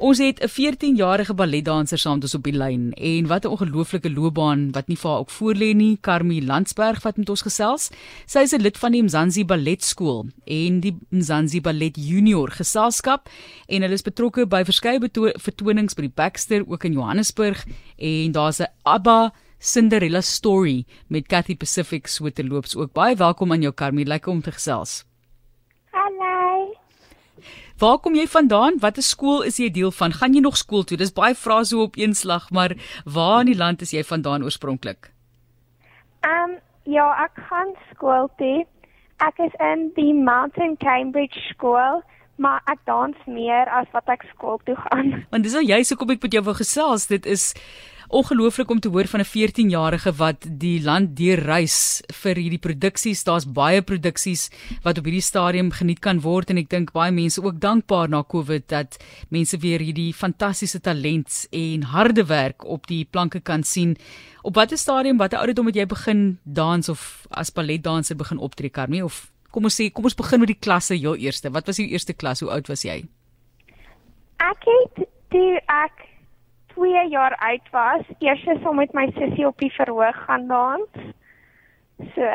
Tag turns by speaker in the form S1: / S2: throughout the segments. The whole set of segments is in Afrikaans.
S1: Ons het 'n 14-jarige balletdanser saam met ons op die lyn en wat 'n ongelooflike loopbaan wat nie vir haar ook voorlê nie, Karmi Landsberg wat met ons gesels. Sy is 'n lid van die Mzansi Balletskool en die Mzansi Ballet Junior Geselskap en hulle is betrokke by verskeie vertonings by die Baxter ook in Johannesburg en daar's 'n ABBA Cinderella story met Cathy Pacific so te loops ook. Baie welkom aan jou Karmi, lekker om te gesels. Waar kom jy vandaan? Watter skool is jy deel van? Gaan jy nog skool toe? Dis baie vrae so op een slag, maar waar in die land is jy vandaan oorspronklik?
S2: Ehm um, ja, ek gaan skool toe. Ek is in die Mountain Cambridge skool, maar ek dans meer as wat ek skool toe gaan.
S1: Want dis nou jy se kom ek met jou wou gesels. Dit is ongelooflik om te hoor van 'n 14-jarige wat die land deurreis vir hierdie produksies. Daar's baie produksies wat op hierdie stadium geniet kan word en ek dink baie mense ook dankbaar na Covid dat mense weer hierdie fantastiese talent en harde werk op die planke kan sien. Op watter stadium, watter ouderdom het jy begin dans of as balletdanser begin optree, Karmie? Of kom ons sê, kom ons begin met die klasse heel eerste. Wat was jou eerste klas? Hoe oud was jy?
S2: Ek het toe ek 2 jaar oud was, eers saam met my sussie op die verhoog gaan dans. So,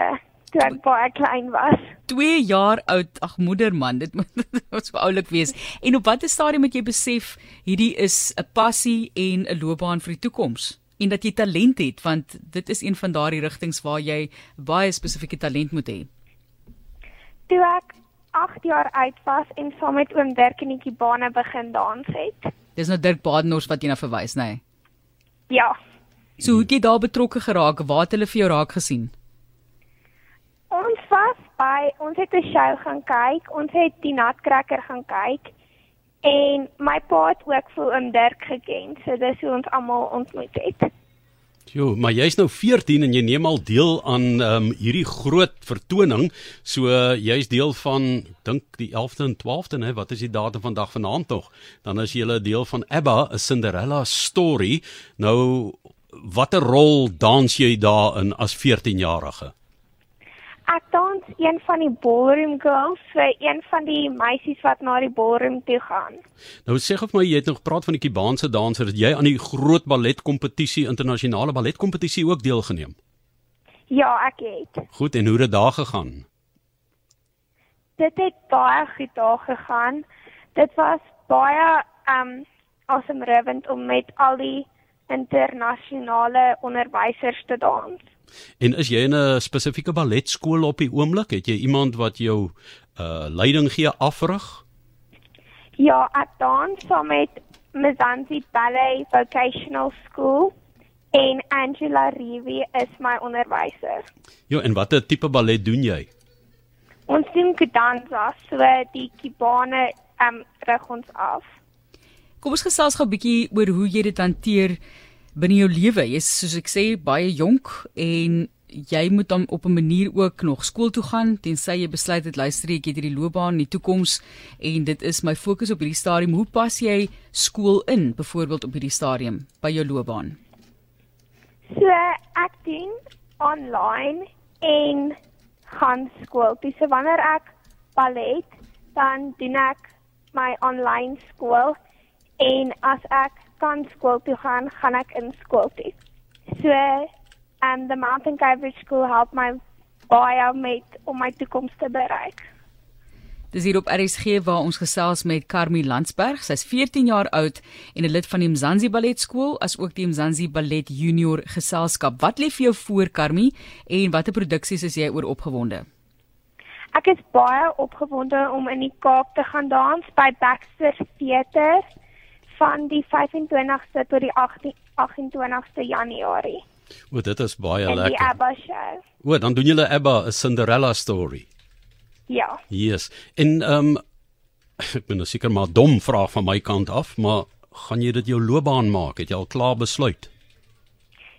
S2: toe ek baie klein was.
S1: 2 jaar oud. Ag moeder man, dit moet so oulik wees. En op watter stadium het jy besef hierdie is 'n passie en 'n loopbaan vir die toekoms? En dat jy talent het, want dit is een van daardie rigtings waar jy baie spesifieke talent moet hê.
S2: Toe ek 8 jaar oud was en saam met oom Dirk die kibane begin dans het.
S1: Dis nou Dirk Badenhorst wat jy na verwys, nê? Nee?
S2: Ja.
S1: So hoe het jy daar betrokke geraak? Waar het hulle vir jou raak gesien?
S2: Ons was by ons het 'n show gaan kyk. Ons het die Nutcracker gaan kyk. En my pa het ook vir oom Dirk geken. So dis hoe ons almal ontmoet het.
S3: Jo, maar jy's nou 14 en jy neem al deel aan um, hierdie groot vertoning. So uh, jy's deel van dink die 11de en 12de, hè, wat is die datum vandag vanaand tog? Dan is jy 'n deel van ABBA, 'n Cinderella story. Nou watter rol dans jy daarin as 14-jarige?
S2: Ek dans een van die ballroom girls, vir een van die meisies wat na die ballroom toe gaan.
S3: Nou sê of my jy het nog gepraat van die Kubaanse dansers, het jy aan die groot balletkompetisie, internasionale balletkompetisie ook deelgeneem?
S2: Ja, ek het.
S3: Goed, en hoe het dit daar gegaan?
S2: Dit het baie goed daar gegaan. Dit was baie um awesome om met al die internasionale onderwysers te dans.
S3: En is jy in 'n spesifieke balletskool op die oomblik? Het jy iemand wat jou uh leiding gee afrig?
S2: Ja, ek dans saam met Mzansi Ballet Vocational School en Angela Rivi is my onderwyser.
S3: Ja, en watter tipe ballet doen jy?
S2: Ons doen gedansa, so die kibane um rig ons af.
S1: Kom ons gesels gou 'n bietjie oor hoe jy dit hanteer binne jou lewe. Jy's soos ek sê baie jonk en jy moet dan op 'n manier ook nog skool toe gaan tensy jy besluit het luister ek het hierdie loopbaan in die toekoms en dit is my fokus op hierdie stadium. Hoe pas jy skool in byvoorbeeld op hierdie stadium by jou loopbaan?
S2: So ek doen online en gaan skool. Dis wanneer ek ballet dan doen ek my online skool en as ek kan skool toe gaan, gaan ek in skool toe. So, um the Mountain Cambridge School help my baie met om my toekoms te bereik.
S1: Dis hier op RSG waar ons gesels met Karmi Landsberg. Sy's 14 jaar oud en 'n lid van die Mzansi Ballet Skool as ook die Mzansi Ballet Junior Geselskap. Wat lê vir jou voor Karmi en watter produksies is jy oor opgewonde?
S2: Ek is baie opgewonde om in die Kaap te gaan dans by Baxter Theatre van die 25ste tot die 28ste Januarie.
S3: O, dit is baie lekker.
S2: Die ABBA show.
S3: O, dan doen julle ABBA 'n Cinderella story.
S2: Ja.
S3: Yes. En ehm um, ek ben nou seker maar dom vraag van my kant af, maar gaan jy dit jou loopbaan maak? Het jy al klaar besluit?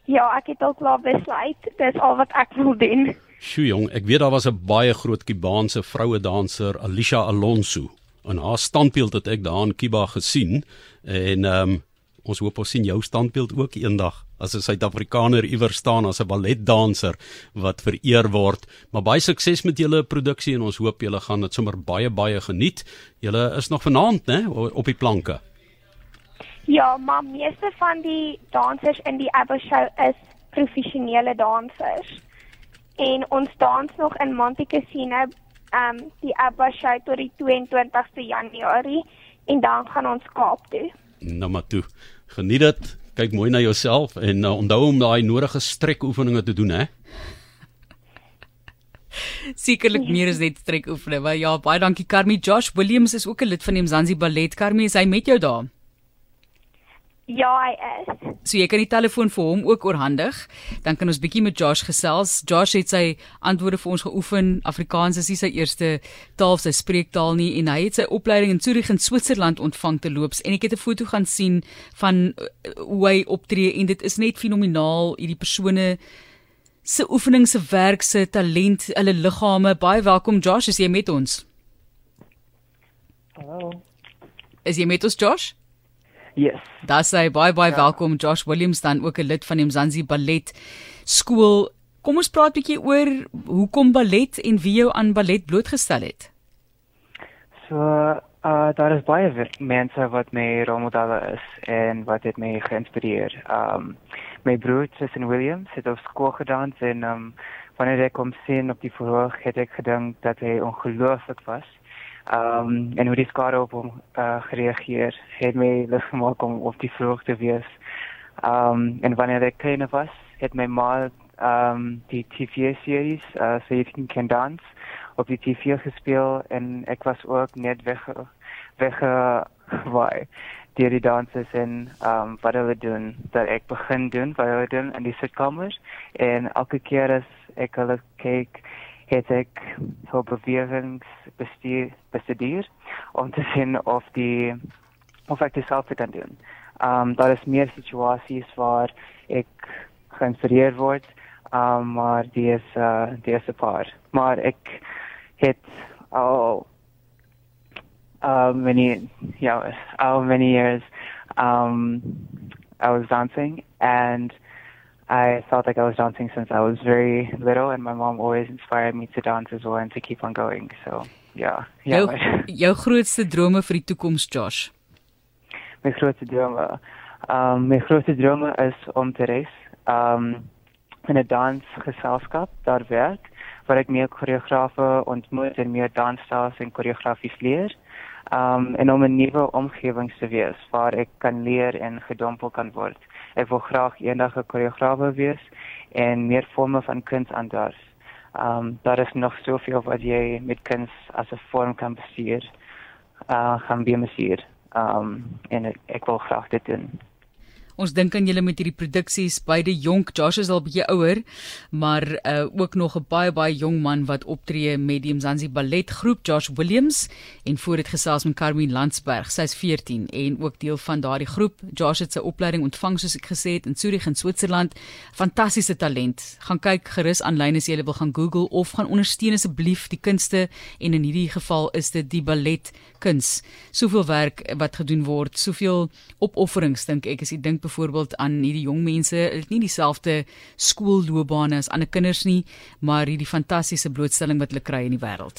S2: Ja, ek het al klaar besluit. Dis al wat ek wil doen.
S3: Sjoe jong, ek weet daar was 'n baie groot Kubaanse vroue danser, Alicia Alonso in haar standbeeld het ek daar in Kiba gesien en ehm um, ons hoop ons sien jou standbeeld ook eendag as 'n Suid-Afrikaner iewers staan as 'n balletdanser wat vereer word. Maar baie sukses met julle produksie en ons hoop julle gaan dit sommer baie baie geniet. Julle is nog vanaand, né, op die planke.
S2: Ja, maar meeste van die dansers in die ABBA show is professionele dansers. En ons dans nog in Monte Cassino, ehm um, die ABBA show tot die 22ste Januarie en dan gaan ons Kaap toe.
S3: Nou maar toe. Geniet dit. Kyk mooi na jouself en uh, onthou om daai nodige strekoefeninge te doen, hè?
S1: Sekerlik meer as net strekoefeninge. Maar ja, baie dankie Carmi. Josh Williams is ook 'n lid van die Mzansi Ballet. Carmi, is hy met jou daar?
S2: Ja, hy is.
S1: So jy kan die telefoon vir hom ook oorhandig. Dan kan ons bietjie met Josh gesels. Josh het sy antwoorde vir ons geoefen. Afrikaans is nie sy eerste taal, sy spreektaal nie en hy het sy opleiding in Zurich in Switserland ontvang te loops en ek het 'n foto gaan sien van uh, hoe hy optree en dit is net fenomenaal hierdie persone se oefening se werk se talent, hulle liggame. Baie welkom Josh, is jy met ons?
S4: Hallo.
S1: Is jy met ons Josh?
S4: Yes.
S1: Daar sê baie baie ja. welkom Josh Williams dan ook 'n lid van die Mzansi Ballet skool. Kom ons praat 'n bietjie oor hoekom ballet en wie jou aan ballet blootgestel het.
S4: So, uh daar is baie mense wat my rolmodelle is en wat het my geïnspireer. Um my broer Jason Williams het op skool gedans en um wanneer ek hom sien op die verhoog het ek gedink dat hy ongelooflik was. Ehm um, en hoe die skare op hom uh, gereageer het my lus gemaak om op die vloer te wees. Ehm um, en wanneer ek klein was, het my ma ehm um, die TV series uh, so jy kan dans op die TV gespeel en ek was ook net weg weg waar die die dansers en ehm um, wat hulle doen dat ek begin doen wat hulle doen in die sitkamers en elke keer as ek hulle kyk het ek so bewegings bestuur bestudeer om te sien of die of ek dit self kan doen. Um daar is meer situasies waar ek geïnspireer word, um maar die is uh die is 'n paar. Maar ek het al uh many yeah, how many years um I was dancing and I felt like I was dancing since I was very little, and my mom always inspired me to dance as well and to keep on going. So, yeah.
S1: yeah jou, jou grootste drome vir die toekoms, Josh?
S4: My grootste drome, um, my grootste drome is om te reis, um, in 'n dansgeselskap daar werk, waar ek meer koreografe ontmoet en meer dansstyles en koreografies leer. Um, en om 'n nuwe omgewing te wees waar ek kan leer en gedompel kan word. Ek wil graag eendag 'n koreograaf wees en meer forme van kuns aandurs. Ehm um, daar is nog soveel wat jy met kuns as 'n vorm kan bestuur. Uh gaan bestuur. Ehm um, en ek, ek wil graag dit doen.
S1: Ons dink aan julle met hierdie produksies, beide jonk, Josh is al bietjie ouer, maar uh ook nog 'n baie baie jong man wat optree met die Mzansi Ballet Groep, Josh Williams, en voor dit gesels met Carmen Landsberg, sy's 14 en ook deel van daardie groep. Josh het sy opleiding ontvang soos ek gesê het in Zurich in Switserland. Fantastiese talent. Gaan kyk gerus aanlyn as jy wil gaan Google of gaan ondersteun asseblief die kunste en in hierdie geval is dit die ballet kuns. Soveel werk wat gedoen word, soveel opofferings dink ek as jy dink byvoorbeeld aan hierdie jong mense, het nie dieselfde skoolloopbane as ander kinders nie, maar hierdie fantastiese blootstelling wat hulle kry in die wêreld.